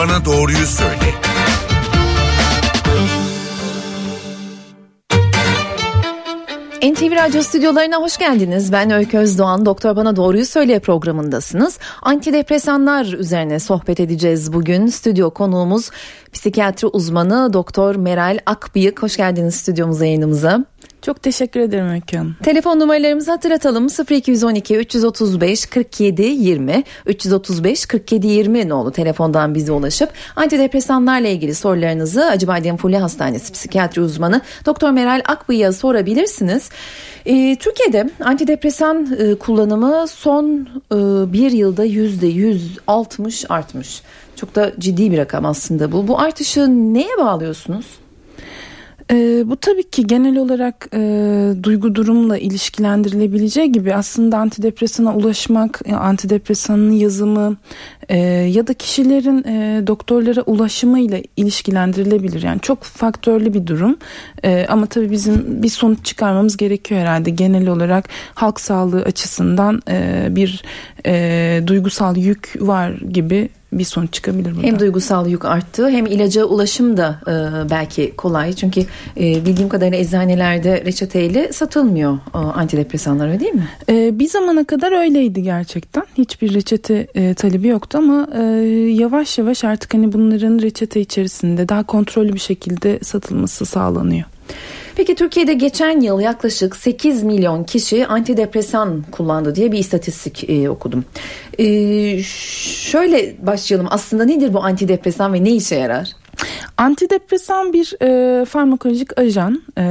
bana doğruyu söyle. NTV Radyo stüdyolarına hoş geldiniz. Ben Öykü Özdoğan. Doktor Bana Doğruyu Söyle programındasınız. Antidepresanlar üzerine sohbet edeceğiz bugün. Stüdyo konuğumuz psikiyatri uzmanı Doktor Meral Akbıyık. Hoş geldiniz stüdyomuza yayınımıza. Çok teşekkür ederim Öykü. Telefon numaralarımızı hatırlatalım 0212 335 47 20 335 47 20 nolu telefondan bize ulaşıp antidepresanlarla ilgili sorularınızı Acıbadem Fulya Hastanesi psikiyatri uzmanı Doktor Meral Akbıyık'a sorabilirsiniz. Ee, Türkiye'de antidepresan e, kullanımı son e, bir yılda yüzde yüz altmış artmış. Çok da ciddi bir rakam aslında bu. Bu artışı neye bağlıyorsunuz? E, bu tabii ki genel olarak e, duygu durumla ilişkilendirilebileceği gibi aslında antidepresana ulaşmak, e, antidepresanın yazımı e, ya da kişilerin e, doktorlara ulaşımıyla ilişkilendirilebilir. Yani çok faktörlü bir durum e, ama tabii bizim bir sonuç çıkarmamız gerekiyor herhalde. Genel olarak halk sağlığı açısından e, bir e, duygusal yük var gibi bir sonuç çıkabilir burada. Hem duygusal yük arttı hem ilaca ulaşım da e, belki kolay. Çünkü e, bildiğim kadarıyla eczanelerde reçeteyle satılmıyor e, antidepresanlar öyle değil mi? E, bir zamana kadar öyleydi gerçekten. Hiçbir reçete e, talebi yoktu ama e, yavaş yavaş artık hani bunların reçete içerisinde daha kontrollü bir şekilde satılması sağlanıyor. Peki Türkiye'de geçen yıl yaklaşık 8 milyon kişi antidepresan kullandı diye bir istatistik e, okudum. E, şöyle başlayalım aslında nedir bu antidepresan ve ne işe yarar? Antidepresan bir e, farmakolojik ajan. E,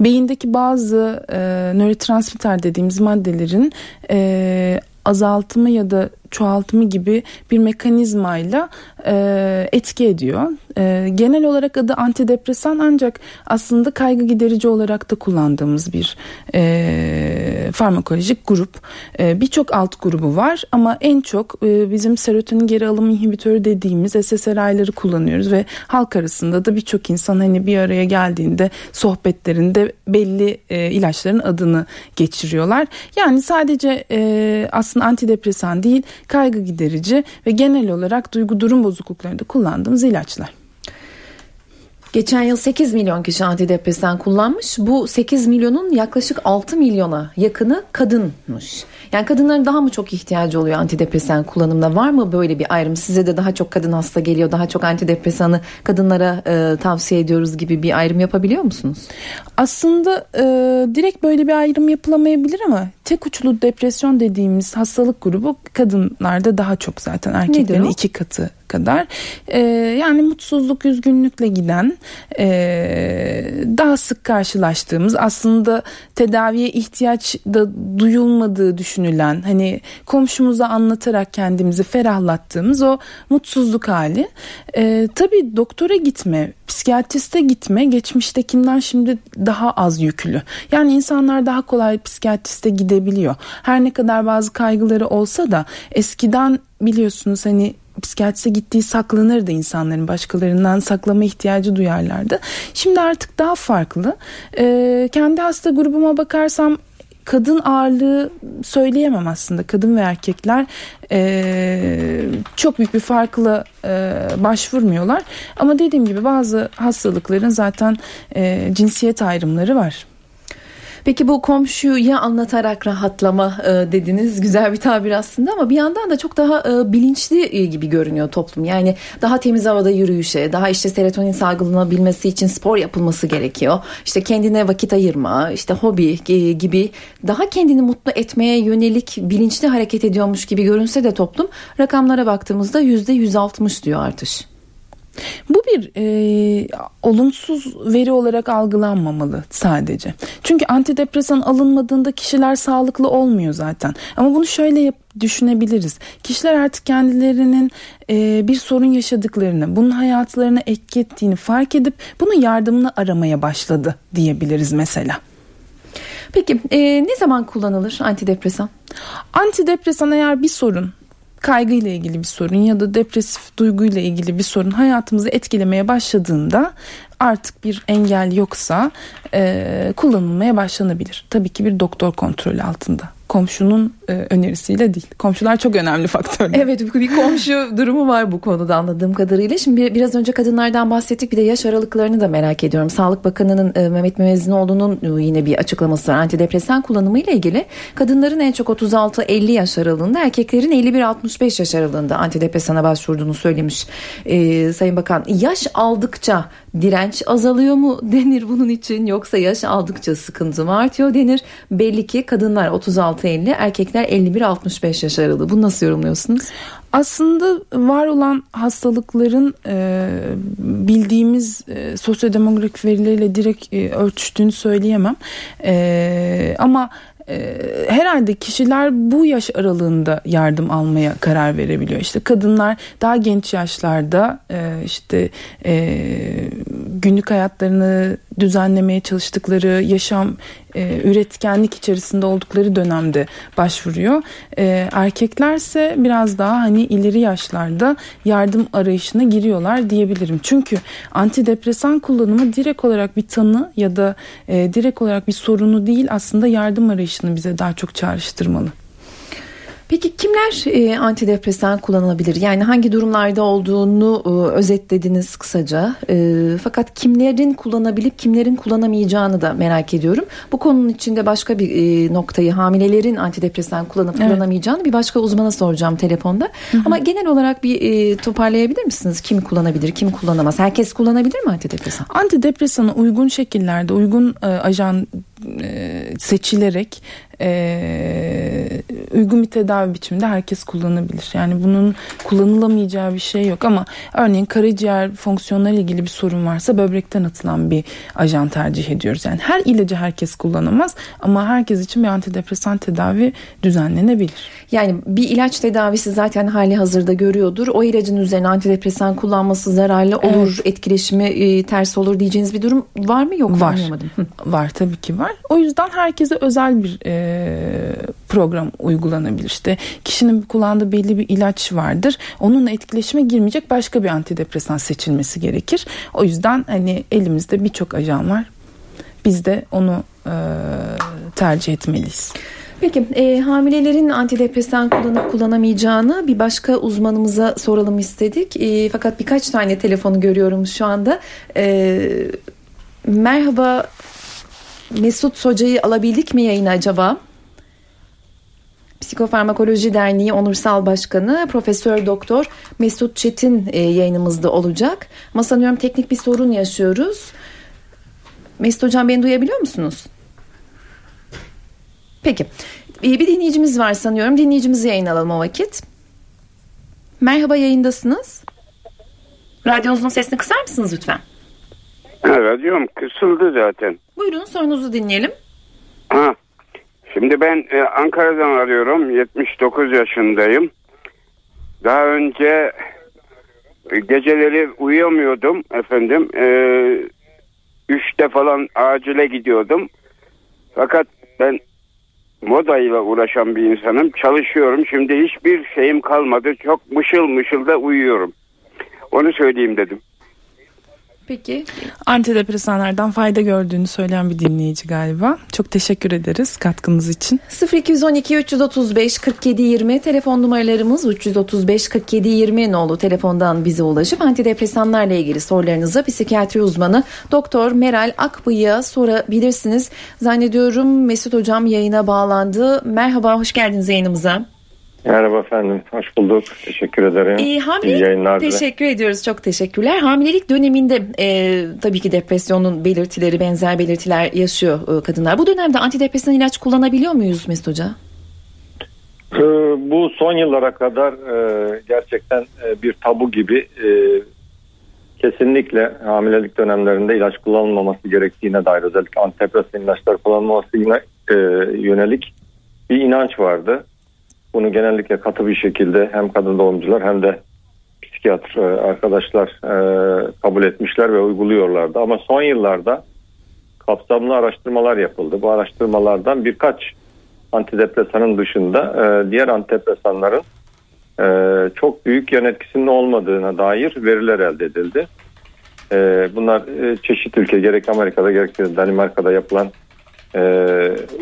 beyindeki bazı e, nörotransmitter dediğimiz maddelerin e, azaltımı ya da çoğaltımı gibi bir mekanizmayla e, etki ediyor. E, genel olarak adı antidepresan ancak aslında kaygı giderici olarak da kullandığımız bir e, farmakolojik grup. E, Birçok alt grubu var ama en çok e, bizim serotonin geri alım inhibitörü dediğimiz SSRI'ları kullanıyoruz ve halk arasında da birçok insan hani bir araya geldiğinde sohbetlerinde belli e, ilaçların adını geçiriyorlar. Yani sadece e, aslında antidepresan değil kaygı giderici ve genel olarak duygu durum bozukluklarında kullandığımız ilaçlar. Geçen yıl 8 milyon kişi antidepresan kullanmış. Bu 8 milyonun yaklaşık 6 milyona yakını kadınmış. Yani kadınların daha mı çok ihtiyacı oluyor antidepresan kullanımına? Var mı böyle bir ayrım? Size de daha çok kadın hasta geliyor, daha çok antidepresanı kadınlara e, tavsiye ediyoruz gibi bir ayrım yapabiliyor musunuz? Aslında e, direkt böyle bir ayrım yapılamayabilir ama tek uçlu depresyon dediğimiz hastalık grubu kadınlarda daha çok zaten erkeklerin iki katı kadar e, yani mutsuzluk üzgünlükle giden e, daha sık karşılaştığımız aslında tedaviye ihtiyaç da duyulmadığı düşünülen hani komşumuza anlatarak kendimizi ferahlattığımız o mutsuzluk hali e, tabii doktora gitme psikiyatriste gitme geçmiştekinden şimdi daha az yüklü. Yani insanlar daha kolay psikiyatriste gidebiliyor. Her ne kadar bazı kaygıları olsa da eskiden biliyorsunuz hani psikiyatriste gittiği saklanırdı insanların başkalarından saklama ihtiyacı duyarlardı. Şimdi artık daha farklı. Ee, kendi hasta grubuma bakarsam kadın ağırlığı söyleyemem aslında kadın ve erkekler e, çok büyük bir farkla e, başvurmuyorlar ama dediğim gibi bazı hastalıkların zaten e, cinsiyet ayrımları var. Peki bu komşuya anlatarak rahatlama e, dediniz güzel bir tabir aslında ama bir yandan da çok daha e, bilinçli e, gibi görünüyor toplum. Yani daha temiz havada yürüyüşe, daha işte serotonin salgılanabilmesi için spor yapılması gerekiyor. İşte kendine vakit ayırma, işte hobi e, gibi daha kendini mutlu etmeye yönelik bilinçli hareket ediyormuş gibi görünse de toplum rakamlara baktığımızda yüzde 160 diyor artış. Bu bir e, olumsuz veri olarak algılanmamalı sadece. Çünkü antidepresan alınmadığında kişiler sağlıklı olmuyor zaten. Ama bunu şöyle yap, düşünebiliriz. Kişiler artık kendilerinin e, bir sorun yaşadıklarını, bunun hayatlarına etki ettiğini fark edip bunun yardımını aramaya başladı diyebiliriz mesela. Peki e, ne zaman kullanılır antidepresan? Antidepresan eğer bir sorun kaygıyla ilgili bir sorun ya da depresif duyguyla ilgili bir sorun hayatımızı etkilemeye başladığında artık bir engel yoksa e, kullanılmaya başlanabilir. Tabii ki bir doktor kontrolü altında komşunun e, önerisiyle değil. Komşular çok önemli faktör. Evet bir komşu durumu var bu konuda anladığım kadarıyla. Şimdi biraz önce kadınlardan bahsettik bir de yaş aralıklarını da merak ediyorum. Sağlık Bakanı'nın e, Mehmet Müezzinoğlu'nun e, yine bir açıklaması var. Antidepresan kullanımı ile ilgili kadınların en çok 36-50 yaş aralığında erkeklerin 51-65 yaş aralığında antidepresana başvurduğunu söylemiş e, Sayın Bakan. Yaş aldıkça direnç azalıyor mu denir bunun için yoksa yaş aldıkça sıkıntı mı artıyor denir. Belli ki kadınlar 36-50 erkekler 51-65 yaş aralığı. Bunu nasıl yorumluyorsunuz? Aslında var olan hastalıkların e, bildiğimiz e, sosyodemografik verileriyle direkt e, örtüştüğünü söyleyemem. E, ama herhalde kişiler bu yaş aralığında yardım almaya karar verebiliyor. İşte kadınlar daha genç yaşlarda e, işte e, günlük hayatlarını düzenlemeye çalıştıkları, yaşam e, üretkenlik içerisinde oldukları dönemde başvuruyor. E, erkeklerse biraz daha hani ileri yaşlarda yardım arayışına giriyorlar diyebilirim. Çünkü antidepresan kullanımı direkt olarak bir tanı ya da e, direkt olarak bir sorunu değil aslında yardım arayışını bize daha çok çağrıştırmalı. Peki kimler e, antidepresan kullanılabilir? Yani hangi durumlarda olduğunu e, özetlediniz kısaca. E, fakat kimlerin kullanabilip kimlerin kullanamayacağını da merak ediyorum. Bu konunun içinde başka bir e, noktayı hamilelerin antidepresan kullanıp evet. kullanamayacağını bir başka uzmana soracağım telefonda. Hı hı. Ama genel olarak bir e, toparlayabilir misiniz? Kim kullanabilir, kim kullanamaz? Herkes kullanabilir mi antidepresan? Antidepresana uygun şekillerde, uygun e, ajan seçilerek e, uygun bir tedavi biçiminde herkes kullanabilir. Yani bunun kullanılamayacağı bir şey yok ama örneğin karaciğer fonksiyonları ilgili bir sorun varsa böbrekten atılan bir ajan tercih ediyoruz. Yani her ilacı herkes kullanamaz ama herkes için bir antidepresan tedavi düzenlenebilir. Yani bir ilaç tedavisi zaten hali hazırda görüyordur. O ilacın üzerine antidepresan kullanması zararlı olur, evet. etkileşimi e, ters olur diyeceğiniz bir durum var mı yok var. Var tabii ki var. O yüzden herkese özel bir e, program uygulanabilir. İşte kişinin kullandığı belli bir ilaç vardır. Onunla etkileşime girmeyecek başka bir antidepresan seçilmesi gerekir. O yüzden hani elimizde birçok ajan var. Biz de onu e, tercih etmeliyiz. Peki e, hamilelerin antidepresan kullanıp kullanamayacağını bir başka uzmanımıza soralım istedik. E, fakat birkaç tane telefonu görüyorum şu anda. E, merhaba Mesut Hoca'yı alabildik mi yayına acaba? Psikofarmakoloji Derneği Onursal Başkanı Profesör Doktor Mesut Çetin e, yayınımızda olacak. Ama sanıyorum teknik bir sorun yaşıyoruz. Mesut Hocam beni duyabiliyor musunuz? Peki. E, bir dinleyicimiz var sanıyorum. Dinleyicimizi yayın alalım o vakit. Merhaba yayındasınız. Radyonuzun sesini kısar mısınız lütfen? Radyom kısıldı zaten. Buyurun sorunuzu dinleyelim. Ha, şimdi ben e, Ankara'dan arıyorum. 79 yaşındayım. Daha önce e, geceleri uyuyamıyordum efendim. E, üçte falan acile gidiyordum. Fakat ben modayla uğraşan bir insanım. Çalışıyorum. Şimdi hiçbir şeyim kalmadı. Çok mışıl mışıl da uyuyorum. Onu söyleyeyim dedim. Peki. Antidepresanlardan fayda gördüğünü söyleyen bir dinleyici galiba. Çok teşekkür ederiz katkınız için. 0212 335 47 20 telefon numaralarımız 335 47 20 nolu telefondan bize ulaşıp antidepresanlarla ilgili sorularınızı psikiyatri uzmanı Doktor Meral Akbıyık'a sorabilirsiniz. Zannediyorum Mesut Hocam yayına bağlandı. Merhaba, hoş geldiniz yayınımıza. Merhaba efendim, hoş bulduk. Teşekkür ederim. E, hamilelik, İyi yayınlar Teşekkür ediyoruz, çok teşekkürler. Hamilelik döneminde e, tabii ki depresyonun belirtileri, benzer belirtiler yaşıyor e, kadınlar. Bu dönemde antidepresan ilaç kullanabiliyor muyuz Mesut Hoca? E, bu son yıllara kadar e, gerçekten e, bir tabu gibi e, kesinlikle hamilelik dönemlerinde ilaç kullanılmaması gerektiğine dair özellikle antidepresan ilaçlar kullanılması e, yönelik bir inanç vardı. Bunu genellikle katı bir şekilde hem kadın doğumcular hem de psikiyatr e, arkadaşlar e, kabul etmişler ve uyguluyorlardı. Ama son yıllarda kapsamlı araştırmalar yapıldı. Bu araştırmalardan birkaç antidepresanın dışında e, diğer antidepresanların çok büyük yan etkisinin olmadığına dair veriler elde edildi. Bunlar çeşit ülke gerek Amerika'da gerek Danimarka'da yapılan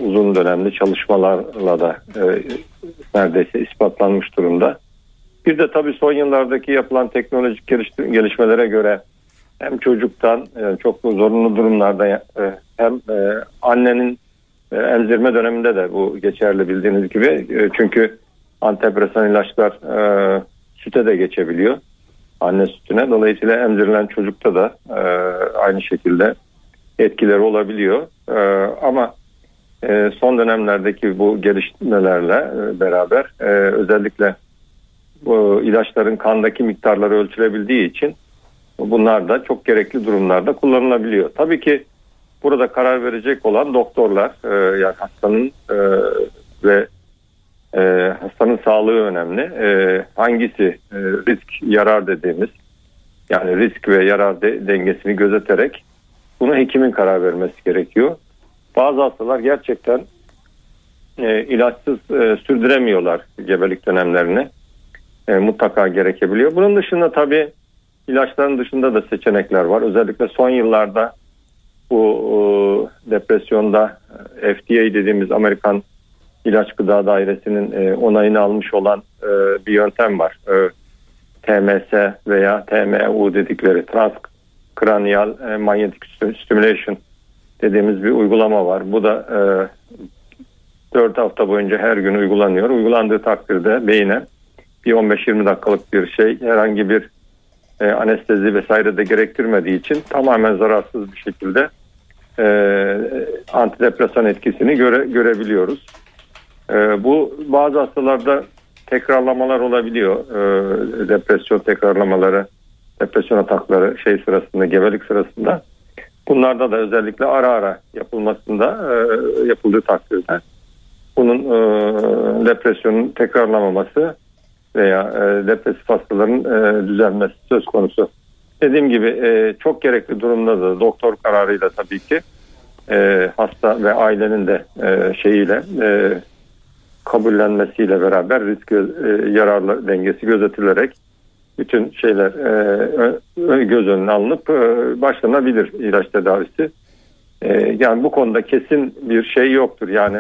uzun dönemli çalışmalarla da e, neredeyse ispatlanmış durumda. Bir de tabii son yıllardaki yapılan teknolojik gelişmelere göre hem çocuktan yani çok zorunlu durumlarda e, hem e, annenin e, emzirme döneminde de bu geçerli bildiğiniz gibi. Çünkü antidepresan ilaçlar süte de geçebiliyor. Anne sütüne. Dolayısıyla emzirilen çocukta da aynı şekilde etkileri olabiliyor. Ama son dönemlerdeki bu gelişmelerle beraber özellikle bu ilaçların kandaki miktarları ölçülebildiği için bunlar da çok gerekli durumlarda kullanılabiliyor. Tabii ki burada karar verecek olan doktorlar e, yani hastanın e, ve e, hastanın sağlığı önemli. E, hangisi e, risk yarar dediğimiz yani risk ve yarar de, dengesini gözeterek bunu hekimin karar vermesi gerekiyor. Bazı hastalar gerçekten e, ilaçsız e, sürdüremiyorlar gebelik dönemlerini. E, mutlaka gerekebiliyor. Bunun dışında tabii ilaçların dışında da seçenekler var. Özellikle son yıllarda bu e, depresyonda e, FDA dediğimiz Amerikan İlaç Gıda Dairesi'nin e, onayını almış olan e, bir yöntem var. E, TMS veya TMU dedikleri transkranial e, manyetik stimulation dediğimiz bir uygulama var. Bu da e, 4 hafta boyunca her gün uygulanıyor. Uygulandığı takdirde beyine bir 15-20 dakikalık bir şey herhangi bir e, anestezi vesaire de gerektirmediği için tamamen zararsız bir şekilde e, antidepresan etkisini göre, görebiliyoruz. E, bu bazı hastalarda tekrarlamalar olabiliyor. E, depresyon tekrarlamaları, depresyon atakları şey sırasında, gebelik sırasında. Bunlarda da özellikle ara ara yapılmasında e, yapıldığı takdirde bunun e, depresyonun tekrarlamaması veya e, depresif hastaların e, düzelmesi söz konusu. Dediğim gibi e, çok gerekli durumda da doktor kararıyla tabii ki e, hasta ve ailenin de e, şeyiyle e, kabullenmesiyle beraber risk e, yararlı dengesi gözetilerek bütün şeyler e, göz önüne alınıp e, başlanabilir ilaç tedavisi. E, yani bu konuda kesin bir şey yoktur. Yani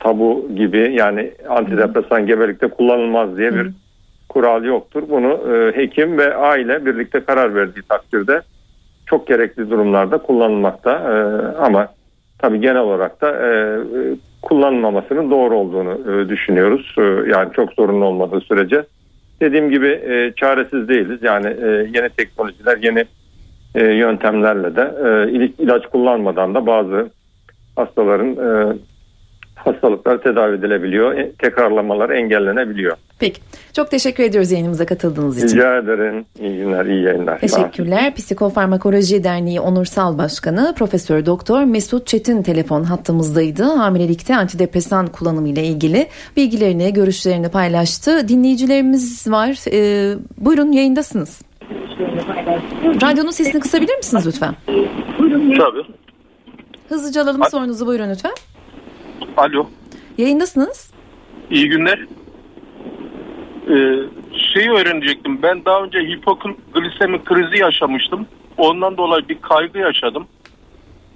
tabu gibi yani antidepresan gebelikte kullanılmaz diye bir kural yoktur. Bunu e, hekim ve aile birlikte karar verdiği takdirde çok gerekli durumlarda kullanılmakta e, ama tabii genel olarak da e, kullanılmamasının doğru olduğunu e, düşünüyoruz. E, yani çok zorunlu olmadığı sürece. Dediğim gibi e, çaresiz değiliz. Yani e, yeni teknolojiler, yeni e, yöntemlerle de e, ilaç kullanmadan da bazı hastaların e, hastalıklar tedavi edilebiliyor. E, tekrarlamalar engellenebiliyor. Peki. Çok teşekkür ediyoruz yayınımıza katıldığınız için. Rica ederim. İyi günler, iyi yayınlar. Teşekkürler. Psikofarmakoloji Derneği Onursal Başkanı Profesör Doktor Mesut Çetin telefon hattımızdaydı. Hamilelikte antidepresan kullanımı ile ilgili bilgilerini, görüşlerini paylaştı. Dinleyicilerimiz var. Ee, buyurun yayındasınız. Radyonun sesini kısabilir misiniz lütfen? Tabii. Hızlıca alalım sorunuzu buyurun lütfen. Alo. Yayındasınız. İyi günler. Ee, şeyi öğrenecektim. Ben daha önce hipoglisemi krizi yaşamıştım. Ondan dolayı bir kaygı yaşadım.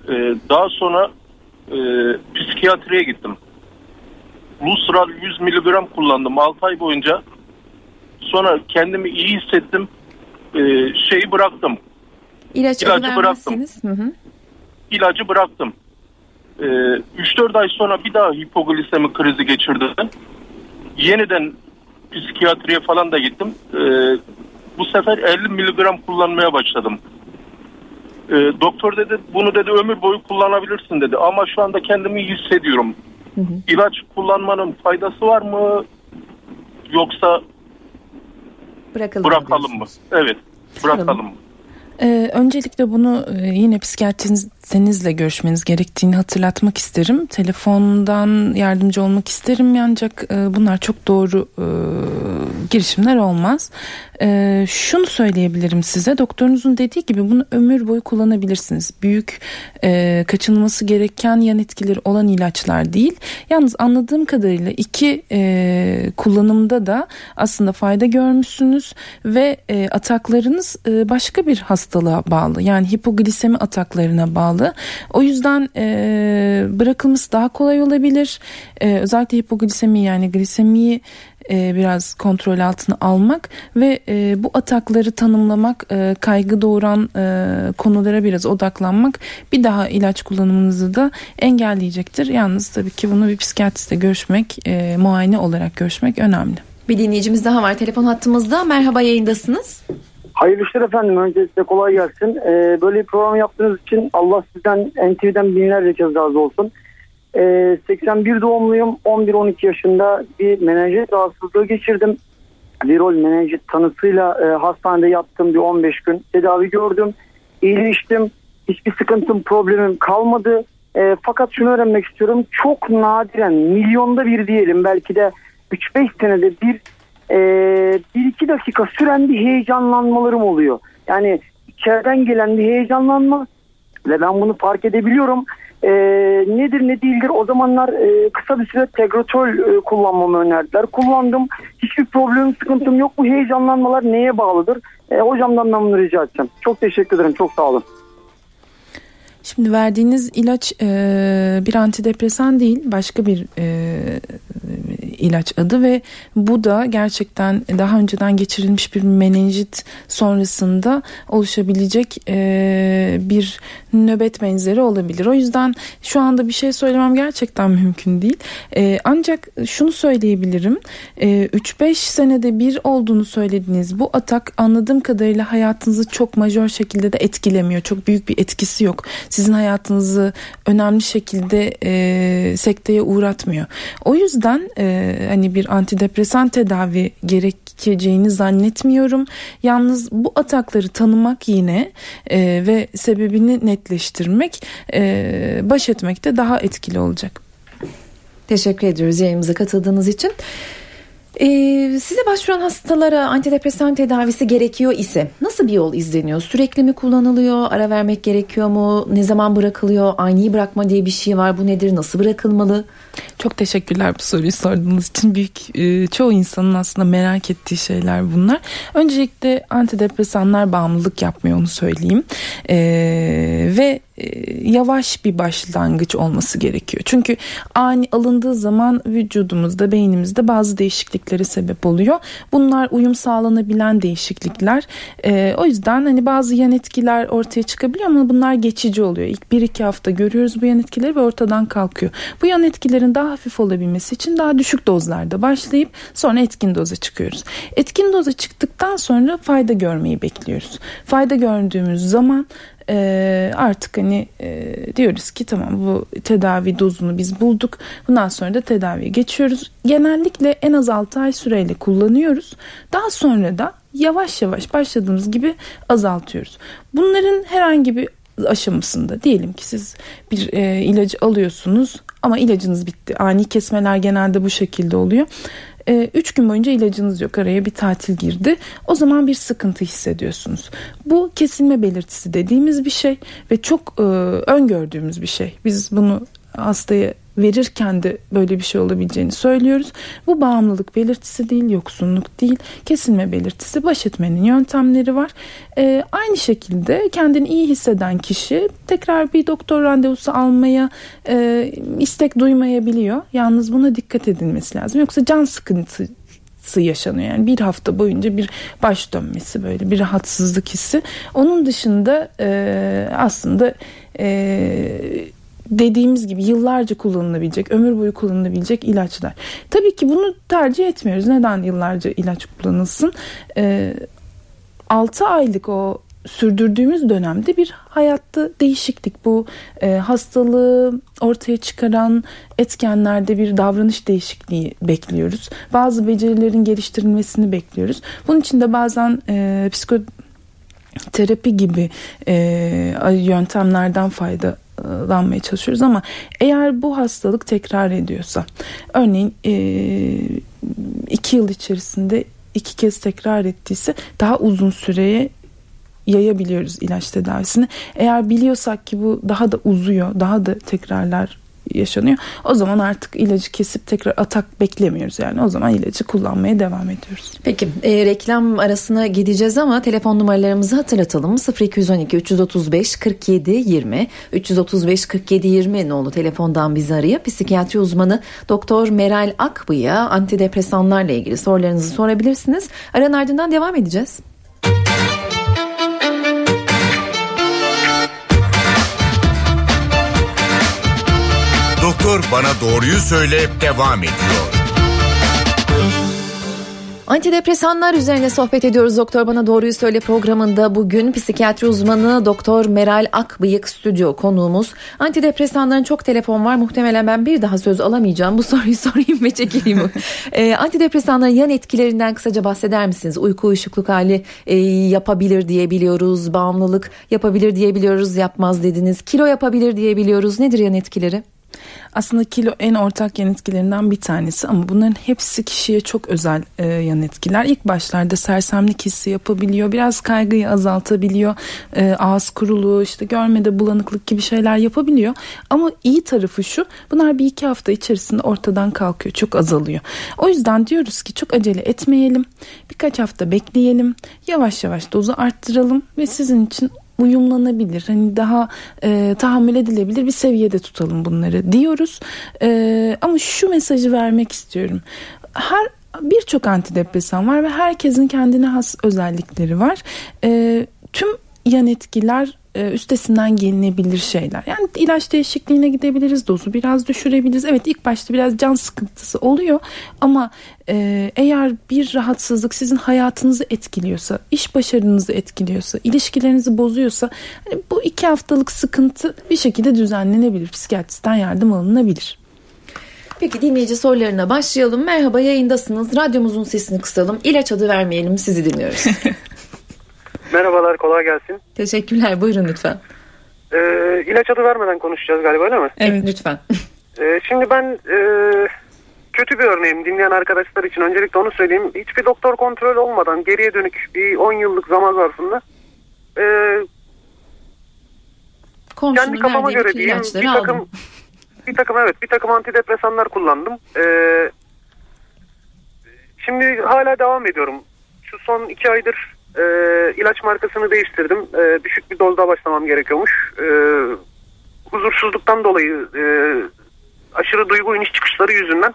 Ee, daha sonra e, psikiyatriye gittim. Lusral 100 miligram kullandım 6 ay boyunca. Sonra kendimi iyi hissettim. Ee, şeyi bıraktım. İlaç İlacı bıraktım. Hı hı. İlacı bıraktım. 3-4 ee, ay sonra bir daha hipoglisemi krizi geçirdi. Yeniden psikiyatriye falan da gittim. Ee, bu sefer 50 miligram kullanmaya başladım. Ee, doktor dedi bunu dedi ömür boyu kullanabilirsin dedi. Ama şu anda kendimi iyi hissediyorum. Hı hı. İlaç kullanmanın faydası var mı? Yoksa bırakalım, bırakalım mı? Evet bırakalım? Ee, öncelikle bunu e, yine psikiyatrinizle görüşmeniz gerektiğini hatırlatmak isterim. Telefondan yardımcı olmak isterim ancak e, bunlar çok doğru e, girişimler olmaz. E, şunu söyleyebilirim size doktorunuzun dediği gibi bunu ömür boyu kullanabilirsiniz. Büyük e, kaçınılması gereken yan etkileri olan ilaçlar değil. Yalnız anladığım kadarıyla iki e, kullanımda da aslında fayda görmüşsünüz ve e, ataklarınız e, başka bir hasta hastalığa bağlı. Yani hipoglisemi ataklarına bağlı. O yüzden e, bırakılması daha kolay olabilir. E, özellikle hipoglisemi yani glisemiyi e, biraz kontrol altına almak ve e, bu atakları tanımlamak, e, kaygı doğuran e, konulara biraz odaklanmak bir daha ilaç kullanımınızı da engelleyecektir. Yalnız tabii ki bunu bir psikiyatristle görüşmek, e, muayene olarak görüşmek önemli. Bir dinleyicimiz daha var telefon hattımızda. Merhaba yayındasınız. Hayırlı işler efendim. Öncelikle kolay gelsin. Ee, böyle bir program yaptığınız için Allah sizden NTV'den binlerce kez razı olsun. Ee, 81 doğumluyum. 11-12 yaşında bir menenjit rahatsızlığı geçirdim. Virol menenjit tanısıyla e, hastanede yattım bir 15 gün. Tedavi gördüm. İyileştim. Hiçbir sıkıntım, problemim kalmadı. E, fakat şunu öğrenmek istiyorum. Çok nadiren, milyonda bir diyelim belki de 3-5 senede bir e, bir iki dakika süren bir heyecanlanmalarım oluyor. Yani içeriden gelen bir heyecanlanma ve ben bunu fark edebiliyorum. E, nedir ne değildir o zamanlar e, kısa bir süre Tegretol e, kullanmamı önerdiler. Kullandım. Hiçbir problemim sıkıntım yok. Bu heyecanlanmalar neye bağlıdır? E, hocamdan ben bunu rica edeceğim. Çok teşekkür ederim. Çok sağ olun. Şimdi verdiğiniz ilaç e, bir antidepresan değil başka bir e, ilaç adı ve bu da gerçekten daha önceden geçirilmiş bir menenjit sonrasında oluşabilecek e, bir nöbet benzeri olabilir. O yüzden şu anda bir şey söylemem gerçekten mümkün değil. E, ancak şunu söyleyebilirim. E, 3-5 senede bir olduğunu söylediğiniz bu atak anladığım kadarıyla hayatınızı çok majör şekilde de etkilemiyor. Çok büyük bir etkisi yok. Sizin hayatınızı önemli şekilde e, sekteye uğratmıyor. O yüzden e, hani bir antidepresan tedavi gerekeceğini zannetmiyorum. Yalnız bu atakları tanımak yine e, ve sebebini netleştirmek e, baş etmekte daha etkili olacak. Teşekkür ediyoruz yayınımıza katıldığınız için. Ee, size başvuran hastalara antidepresan tedavisi gerekiyor ise nasıl bir yol izleniyor? Sürekli mi kullanılıyor? Ara vermek gerekiyor mu? Ne zaman bırakılıyor? Ani bırakma diye bir şey var. Bu nedir? Nasıl bırakılmalı? Çok teşekkürler bu soruyu sorduğunuz için. Büyük e, çoğu insanın aslında merak ettiği şeyler bunlar. Öncelikle antidepresanlar bağımlılık yapmıyor onu söyleyeyim. E, ve yavaş bir başlangıç olması gerekiyor. Çünkü ani alındığı zaman vücudumuzda, beynimizde bazı değişikliklere sebep oluyor. Bunlar uyum sağlanabilen değişiklikler. E, o yüzden hani bazı yan etkiler ortaya çıkabiliyor ama bunlar geçici oluyor. İlk bir iki hafta görüyoruz bu yan etkileri ve ortadan kalkıyor. Bu yan etkilerin daha hafif olabilmesi için daha düşük dozlarda başlayıp sonra etkin doza çıkıyoruz. Etkin doza çıktıktan sonra fayda görmeyi bekliyoruz. Fayda gördüğümüz zaman e, artık hani e, diyoruz ki tamam bu tedavi dozunu biz bulduk. Bundan sonra da tedaviye geçiyoruz. Genellikle en az 6 ay süreyle kullanıyoruz. Daha sonra da yavaş yavaş başladığımız gibi azaltıyoruz. Bunların herhangi bir aşamasında diyelim ki siz bir e, ilacı alıyorsunuz ama ilacınız bitti. Ani kesmeler genelde bu şekilde oluyor. 3 gün boyunca ilacınız yok araya bir tatil girdi o zaman bir sıkıntı hissediyorsunuz. Bu kesilme belirtisi dediğimiz bir şey ve çok e, öngördüğümüz bir şey. Biz bunu hastaya verirken de böyle bir şey olabileceğini söylüyoruz. Bu bağımlılık belirtisi değil, yoksunluk değil, kesilme belirtisi. Baş etmenin yöntemleri var. Ee, aynı şekilde kendini iyi hisseden kişi tekrar bir doktor randevusu almaya e, istek duymayabiliyor. Yalnız buna dikkat edilmesi lazım. Yoksa can sıkıntısı yaşanıyor. Yani bir hafta boyunca bir baş dönmesi böyle bir rahatsızlık hissi. Onun dışında e, aslında e, dediğimiz gibi yıllarca kullanılabilecek, ömür boyu kullanılabilecek ilaçlar. Tabii ki bunu tercih etmiyoruz. Neden yıllarca ilaç kullanılsın? Ee, 6 aylık o sürdürdüğümüz dönemde bir hayatta değişiklik bu e, hastalığı ortaya çıkaran etkenlerde bir davranış değişikliği bekliyoruz. Bazı becerilerin geliştirilmesini bekliyoruz. Bunun için de bazen e, psikoterapi gibi e, yöntemlerden fayda lanmaya çalışıyoruz ama eğer bu hastalık tekrar ediyorsa örneğin e, iki yıl içerisinde iki kez tekrar ettiyse daha uzun süreye yayabiliyoruz ilaç tedavisini. Eğer biliyorsak ki bu daha da uzuyor, daha da tekrarlar yaşanıyor. O zaman artık ilacı kesip tekrar atak beklemiyoruz yani. O zaman ilacı kullanmaya devam ediyoruz. Peki e, reklam arasına gideceğiz ama telefon numaralarımızı hatırlatalım. 0212 335 47 20 335 47 20 nolu telefondan bizi arayıp psikiyatri uzmanı Doktor Meral Akbı'ya antidepresanlarla ilgili sorularınızı sorabilirsiniz. Aranın ardından devam edeceğiz. Doktor Bana Doğruyu Söyle devam ediyor. Antidepresanlar üzerine sohbet ediyoruz. Doktor Bana Doğruyu Söyle programında bugün psikiyatri uzmanı Doktor Meral Akbıyık stüdyo konuğumuz. Antidepresanların çok telefon var. Muhtemelen ben bir daha söz alamayacağım. Bu soruyu sorayım ve çekileyim. e, antidepresanların yan etkilerinden kısaca bahseder misiniz? Uyku uyuşukluk hali e, yapabilir diyebiliyoruz. Bağımlılık yapabilir diyebiliyoruz. Yapmaz dediniz. Kilo yapabilir diyebiliyoruz. Nedir yan etkileri? Aslında kilo en ortak yan etkilerinden bir tanesi ama bunların hepsi kişiye çok özel e, yan etkiler. İlk başlarda sersemlik hissi yapabiliyor, biraz kaygıyı azaltabiliyor, e, ağız kuruluğu, işte görmede bulanıklık gibi şeyler yapabiliyor. Ama iyi tarafı şu, bunlar bir iki hafta içerisinde ortadan kalkıyor, çok azalıyor. O yüzden diyoruz ki çok acele etmeyelim, birkaç hafta bekleyelim, yavaş yavaş dozu arttıralım ve sizin için uyumlanabilir. Hani daha e, tahammül edilebilir bir seviyede tutalım bunları diyoruz. E, ama şu mesajı vermek istiyorum. Her birçok antidepresan var ve herkesin kendine has özellikleri var. E, tüm yan etkiler e, üstesinden gelinebilir şeyler. Yani ilaç değişikliğine gidebiliriz, dozu biraz düşürebiliriz. Evet ilk başta biraz can sıkıntısı oluyor ama e, eğer bir rahatsızlık sizin hayatınızı etkiliyorsa, iş başarınızı etkiliyorsa, ilişkilerinizi bozuyorsa hani bu iki haftalık sıkıntı bir şekilde düzenlenebilir. Psikiyatristten yardım alınabilir. Peki dinleyici sorularına başlayalım. Merhaba yayındasınız. Radyomuzun sesini kısalım. İlaç adı vermeyelim. Sizi dinliyoruz. Merhabalar kolay gelsin. Teşekkürler buyurun lütfen. Ee, ilaç adı vermeden konuşacağız galiba öyle mi? Evet lütfen. Ee, şimdi ben e, kötü bir örneğim dinleyen arkadaşlar için öncelikle onu söyleyeyim. Hiçbir doktor kontrol olmadan geriye dönük bir 10 yıllık zaman zarfında e, Komşunun kendi kafama göre diyeyim bir takım, aldım. bir takım evet bir takım antidepresanlar kullandım. Ee, şimdi hala devam ediyorum. Şu son iki aydır e, ilaç markasını değiştirdim. E, düşük bir dozda başlamam gerekiyormuş. E, huzursuzluktan dolayı e, aşırı duygu iniş çıkışları yüzünden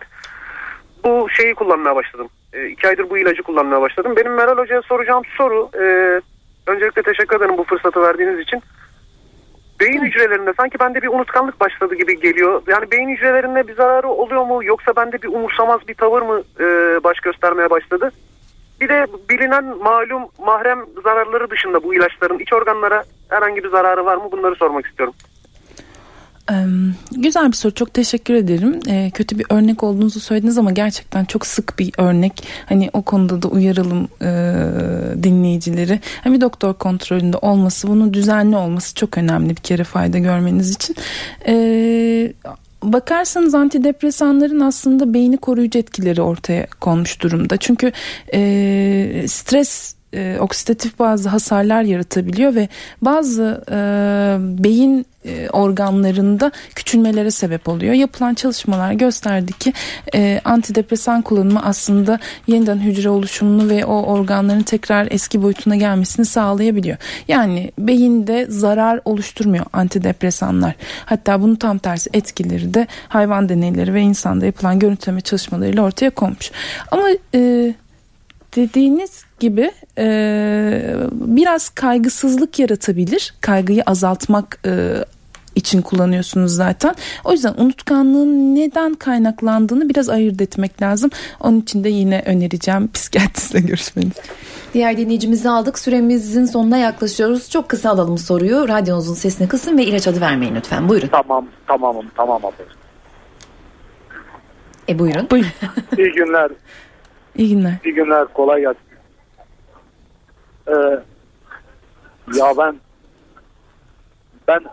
bu şeyi kullanmaya başladım. E, iki aydır bu ilacı kullanmaya başladım. Benim Meral Hoca'ya soracağım soru e, öncelikle teşekkür ederim bu fırsatı verdiğiniz için. Beyin hücrelerinde sanki bende bir unutkanlık başladı gibi geliyor. Yani beyin hücrelerinde bir zararı oluyor mu yoksa bende bir umursamaz bir tavır mı e, baş göstermeye başladı? Bir de bilinen malum mahrem zararları dışında bu ilaçların iç organlara herhangi bir zararı var mı? Bunları sormak istiyorum. güzel bir soru. Çok teşekkür ederim. Ee, kötü bir örnek olduğunuzu söylediniz ama gerçekten çok sık bir örnek. Hani o konuda da uyaralım e, dinleyicileri. Hani bir doktor kontrolünde olması bunun düzenli olması çok önemli bir kere fayda görmeniz için. E, bakarsanız antidepresanların aslında beyni koruyucu etkileri ortaya konmuş durumda. Çünkü e, stres e, oksidatif bazı hasarlar yaratabiliyor ve bazı e, beyin e, organlarında küçülmelere sebep oluyor. Yapılan çalışmalar gösterdi ki e, antidepresan kullanımı aslında yeniden hücre oluşumunu ve o organların tekrar eski boyutuna gelmesini sağlayabiliyor. Yani beyinde zarar oluşturmuyor antidepresanlar. Hatta bunun tam tersi etkileri de hayvan deneyleri ve insanda yapılan görüntüleme çalışmalarıyla ortaya konmuş. Ama e, dediğiniz gibi e, biraz kaygısızlık yaratabilir. Kaygıyı azaltmak e, için kullanıyorsunuz zaten. O yüzden unutkanlığın neden kaynaklandığını biraz ayırt etmek lazım. Onun için de yine önereceğim psikiyatristle görüşmeniz. Diğer dinleyicimizi aldık. Süremizin sonuna yaklaşıyoruz. Çok kısa alalım soruyu. Radyonuzun sesini kısın ve ilaç adı vermeyin lütfen. Buyurun. Tamam, tamamım, tamam abi. E buyurun. Buyurun. İyi günler. İyi günler. İyi günler. Kolay gelsin. Ee, ya ben ben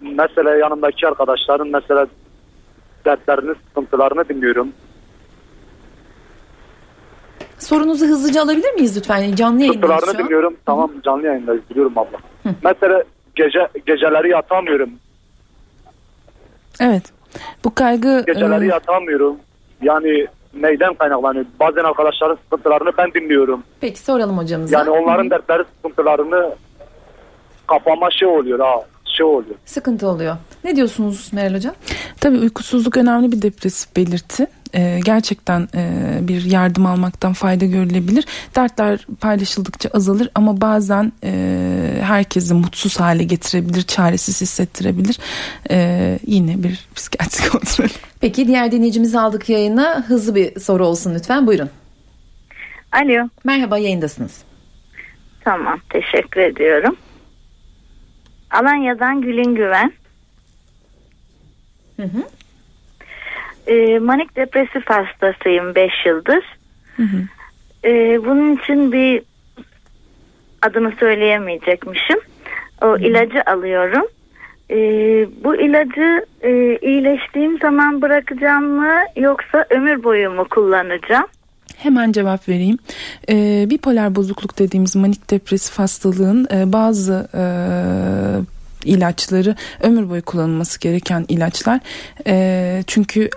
mesela yanımdaki arkadaşların mesela dertlerini, sıkıntılarını dinliyorum. Sorunuzu hızlıca alabilir miyiz lütfen? Canlı yayındayız şu an. dinliyorum. Tamam canlı yayındayız biliyorum abla. Hı. Mesela gece geceleri yatamıyorum. Evet. Bu kaygı... Geceleri e... yatamıyorum. Yani neyden kaynaklanıyor? Bazen arkadaşların sıkıntılarını ben dinliyorum. Peki soralım hocamıza. Yani onların dertleri sıkıntılarını kafama şey oluyor ha şey oluyor. Sıkıntı oluyor. Ne diyorsunuz Meral Hocam? Tabii uykusuzluk önemli bir depresif belirti. Ee, gerçekten e, bir yardım almaktan fayda görülebilir. Dertler paylaşıldıkça azalır ama bazen e, herkesi mutsuz hale getirebilir, çaresiz hissettirebilir. E, yine bir psikiyatri kontrol. Peki diğer dinleyicimizi aldık yayına. Hızlı bir soru olsun lütfen. Buyurun. Alo. Merhaba yayındasınız. Tamam teşekkür ediyorum. Alanya'dan Gülün Güven. Hı hı. E, manik depresif hastasıyım 5 yıldır. Hı hı. E, bunun için bir adını söyleyemeyecekmişim. O hı. ilacı alıyorum. E, bu ilacı e, iyileştiğim zaman bırakacağım mı yoksa ömür boyu mu kullanacağım? Hemen cevap vereyim. Ee, bipolar bozukluk dediğimiz manik depresif hastalığın e, bazı e, ilaçları ömür boyu kullanılması gereken ilaçlar. E, çünkü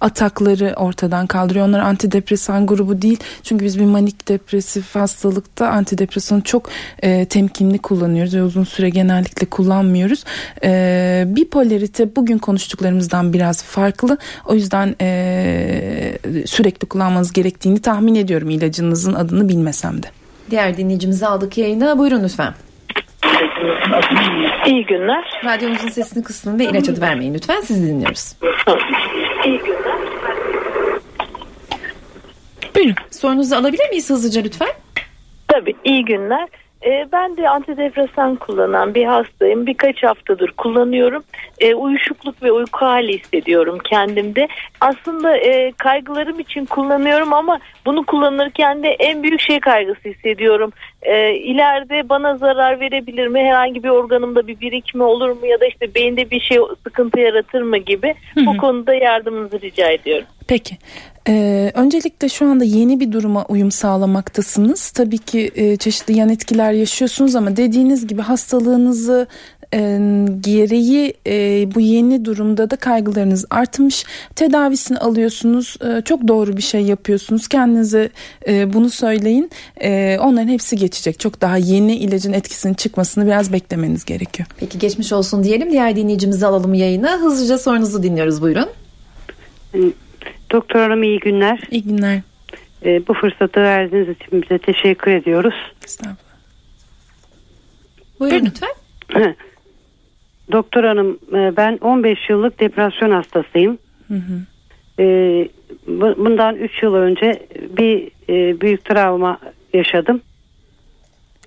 atakları ortadan kaldırıyor. Onlar antidepresan grubu değil. Çünkü biz bir manik depresif hastalıkta antidepresanı çok e, temkinli kullanıyoruz ve uzun süre genellikle kullanmıyoruz. E, bipolarite bugün konuştuklarımızdan biraz farklı. O yüzden e, sürekli kullanmanız gerektiğini tahmin ediyorum ilacınızın adını bilmesem de. Diğer dinleyicimizi aldık yayına. Buyurun lütfen. İyi günler. Radyomuzun sesini kısın ve ilaç adı vermeyin lütfen. Sizi dinliyoruz. İyi günler. Buyurun. Sorunuzu alabilir miyiz hızlıca lütfen? Tabii. İyi günler. E, ben de antidepresan kullanan bir hastayım. Birkaç haftadır kullanıyorum. E, uyuşukluk ve uyku hali hissediyorum kendimde. Aslında e, kaygılarım için kullanıyorum ama bunu kullanırken de en büyük şey kaygısı hissediyorum. E, ileride bana zarar verebilir mi? Herhangi bir organımda bir birikme olur mu? Ya da işte beyinde bir şey sıkıntı yaratır mı gibi. Hı hı. Bu konuda yardımınızı rica ediyorum. Peki. Ee, öncelikle şu anda yeni bir duruma uyum sağlamaktasınız. Tabii ki e, çeşitli yan etkiler yaşıyorsunuz ama dediğiniz gibi hastalığınızı e, gereği e, bu yeni durumda da kaygılarınız artmış. Tedavisini alıyorsunuz. E, çok doğru bir şey yapıyorsunuz. Kendinize e, bunu söyleyin. E, onların hepsi geçecek. Çok daha yeni ilacın etkisinin çıkmasını biraz beklemeniz gerekiyor. Peki geçmiş olsun diyelim. Diğer dinleyicimizi alalım yayına. Hızlıca sorunuzu dinliyoruz. Buyurun. Doktor Hanım iyi günler. İyi günler. E, bu fırsatı verdiğiniz için bize teşekkür ediyoruz. Estağfurullah. Buyurun lütfen. Doktor Hanım e, ben 15 yıllık depresyon hastasıyım. Hı hı. E, bundan 3 yıl önce bir e, büyük travma yaşadım.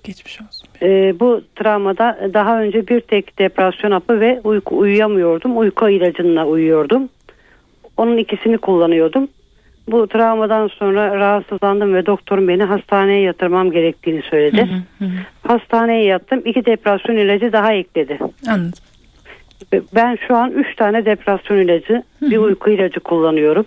Geçmiş olsun. E, bu travmada daha önce bir tek depresyon hapı ve uyku uyuyamıyordum. Uyku ilacına uyuyordum. Onun ikisini kullanıyordum. Bu travmadan sonra rahatsızlandım ve doktorum beni hastaneye yatırmam gerektiğini söyledi. Hı hı hı. Hastaneye yattım. İki depresyon ilacı daha ekledi. Anladım. Ben şu an üç tane depresyon ilacı, hı hı. bir uyku ilacı kullanıyorum.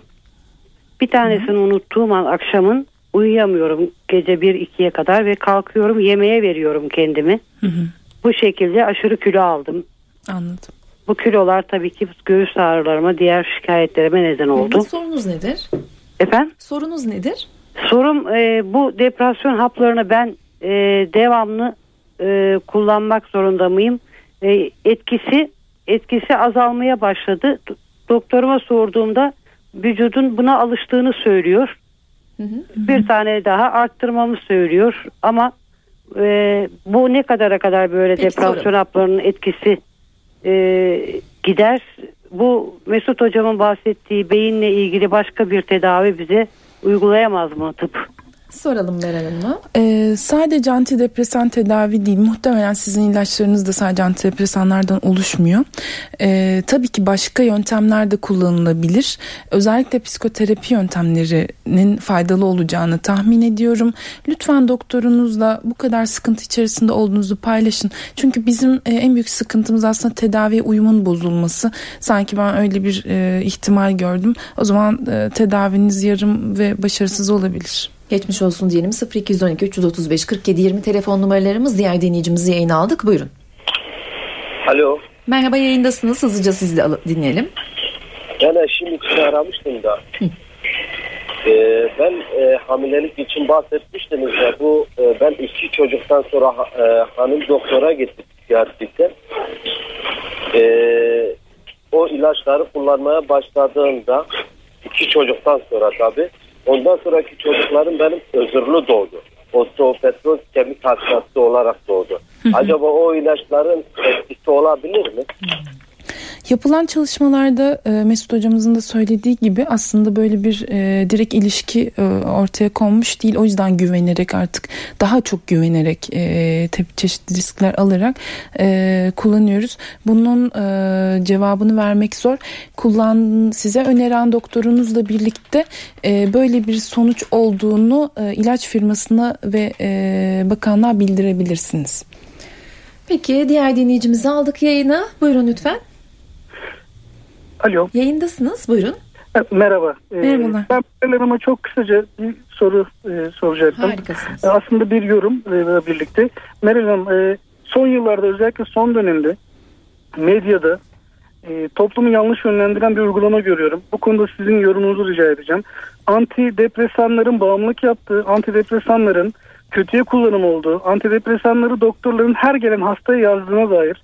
Bir tanesini hı hı. unuttuğum an akşamın uyuyamıyorum gece bir ikiye kadar ve kalkıyorum yemeğe veriyorum kendimi. Hı hı. Bu şekilde aşırı kilo aldım. Anladım. Bu kilolar tabii ki göğüs ağrılarıma, diğer şikayetlerime neden oldu. Sorunuz nedir? Efendim? Sorunuz nedir? Sorum e, bu depresyon haplarını ben e, devamlı e, kullanmak zorunda mıyım? E, etkisi etkisi azalmaya başladı. Doktoruma sorduğumda vücudun buna alıştığını söylüyor. Hı hı. Bir tane daha arttırmamı söylüyor ama e, bu ne kadara kadar böyle Peki, depresyon sorun. haplarının etkisi e, gider. Bu Mesut hocamın bahsettiği beyinle ilgili başka bir tedavi bize uygulayamaz mı tıp? Soralım Meral Hanım'a. Ee, sadece antidepresan tedavi değil. Muhtemelen sizin ilaçlarınız da sadece antidepresanlardan oluşmuyor. Ee, tabii ki başka yöntemler de kullanılabilir. Özellikle psikoterapi yöntemlerinin faydalı olacağını tahmin ediyorum. Lütfen doktorunuzla bu kadar sıkıntı içerisinde olduğunuzu paylaşın. Çünkü bizim e, en büyük sıkıntımız aslında tedaviye uyumun bozulması. Sanki ben öyle bir e, ihtimal gördüm. O zaman e, tedaviniz yarım ve başarısız olabilir. Geçmiş olsun diyelim 0212 335 47 20 telefon numaralarımız diğer dinleyicimizi yayına aldık buyurun. Alo. Merhaba yayındasınız hızlıca sizi de dinleyelim. Ben eşim için aramıştım da. Ee, ben e, hamilelik için bahsetmiştiniz ya bu e, ben iki çocuktan sonra e, hanım doktora gitti psikiyatriste. E, o ilaçları kullanmaya başladığında iki çocuktan sonra tabi ondan sonraki çocuklarım benim özürlü doğdu. Osteopetroz kemik hastası olarak doğdu. Acaba o ilaçların etkisi olabilir mi? Yapılan çalışmalarda e, Mesut hocamızın da söylediği gibi aslında böyle bir e, direkt ilişki e, ortaya konmuş değil. O yüzden güvenerek artık daha çok güvenerek e, çeşitli riskler alarak kullanıyoruz. Bunun cevabını vermek zor. Kullan size öneren doktorunuzla birlikte böyle bir sonuç olduğunu ilaç firmasına ve bakanlığa bildirebilirsiniz. Peki diğer dinleyicimizi aldık yayına. Buyurun lütfen. Alo. Yayındasınız. Buyurun. Merhaba. Ee, Merhabalar. Ben Meral Hanım'a çok kısaca bir soru e, soracaktım. Harikasınız. E, aslında bir yorum e, birlikte. Meral Hanım e, son yıllarda özellikle son dönemde medyada e, toplumu yanlış yönlendiren bir uygulama görüyorum. Bu konuda sizin yorumunuzu rica edeceğim. Antidepresanların bağımlılık yaptığı, antidepresanların kötüye kullanım olduğu, antidepresanları doktorların her gelen hastaya yazdığına dair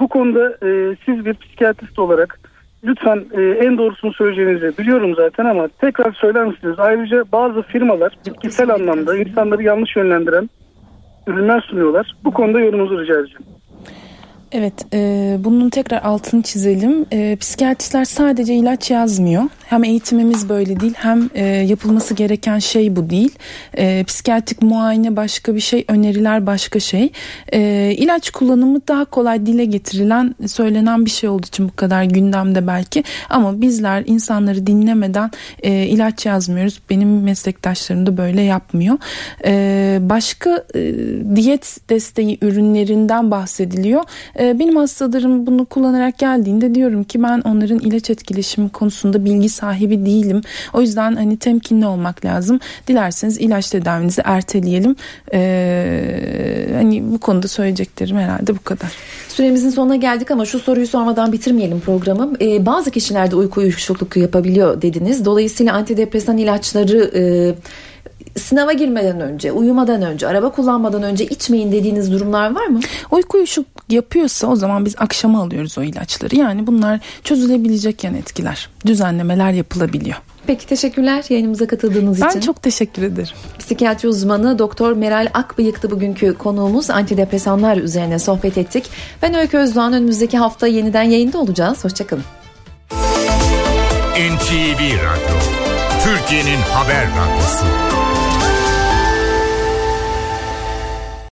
bu konuda e, siz bir psikiyatrist olarak lütfen e, en doğrusunu söyleyeceğinizi biliyorum zaten ama tekrar söyler misiniz? Ayrıca bazı firmalar bitkisel anlamda insanları yanlış yönlendiren ürünler sunuyorlar. Bu konuda yorumunuzu rica edeceğim. Evet, e, bunun tekrar altını çizelim. E, psikiyatristler sadece ilaç yazmıyor. Hem eğitimimiz böyle değil, hem e, yapılması gereken şey bu değil. E, psikiyatrik muayene başka bir şey, öneriler başka şey. E, ilaç kullanımı daha kolay dile getirilen, söylenen bir şey olduğu için bu kadar gündemde belki. Ama bizler insanları dinlemeden e, ilaç yazmıyoruz. Benim meslektaşlarım da böyle yapmıyor. E, başka e, diyet desteği ürünlerinden bahsediliyor. E, benim hastalarım bunu kullanarak geldiğinde diyorum ki ben onların ilaç etkileşimi konusunda bilgi sahibi değilim. O yüzden hani temkinli olmak lazım. Dilerseniz ilaç tedavinizi erteleyelim. Ee, hani bu konuda söyleyeceklerim herhalde bu kadar. Süremizin sonuna geldik ama şu soruyu sormadan bitirmeyelim programı. Ee, bazı kişilerde uyku uyuşukluk yapabiliyor dediniz. Dolayısıyla antidepresan ilaçları e, sınava girmeden önce, uyumadan önce, araba kullanmadan önce içmeyin dediğiniz durumlar var mı? Uyku uyuşuk yapıyorsa o zaman biz akşama alıyoruz o ilaçları. Yani bunlar çözülebilecek yan etkiler. Düzenlemeler yapılabiliyor. Peki teşekkürler yayınımıza katıldığınız ben için. Ben çok teşekkür ederim. Psikiyatri uzmanı Doktor Meral Akbıyık'tı bugünkü konuğumuz. Antidepresanlar üzerine sohbet ettik. Ben Öykü Özdoğan önümüzdeki hafta yeniden yayında olacağız. Hoşçakalın. NTV Radyo, Türkiye'nin haber radyosu.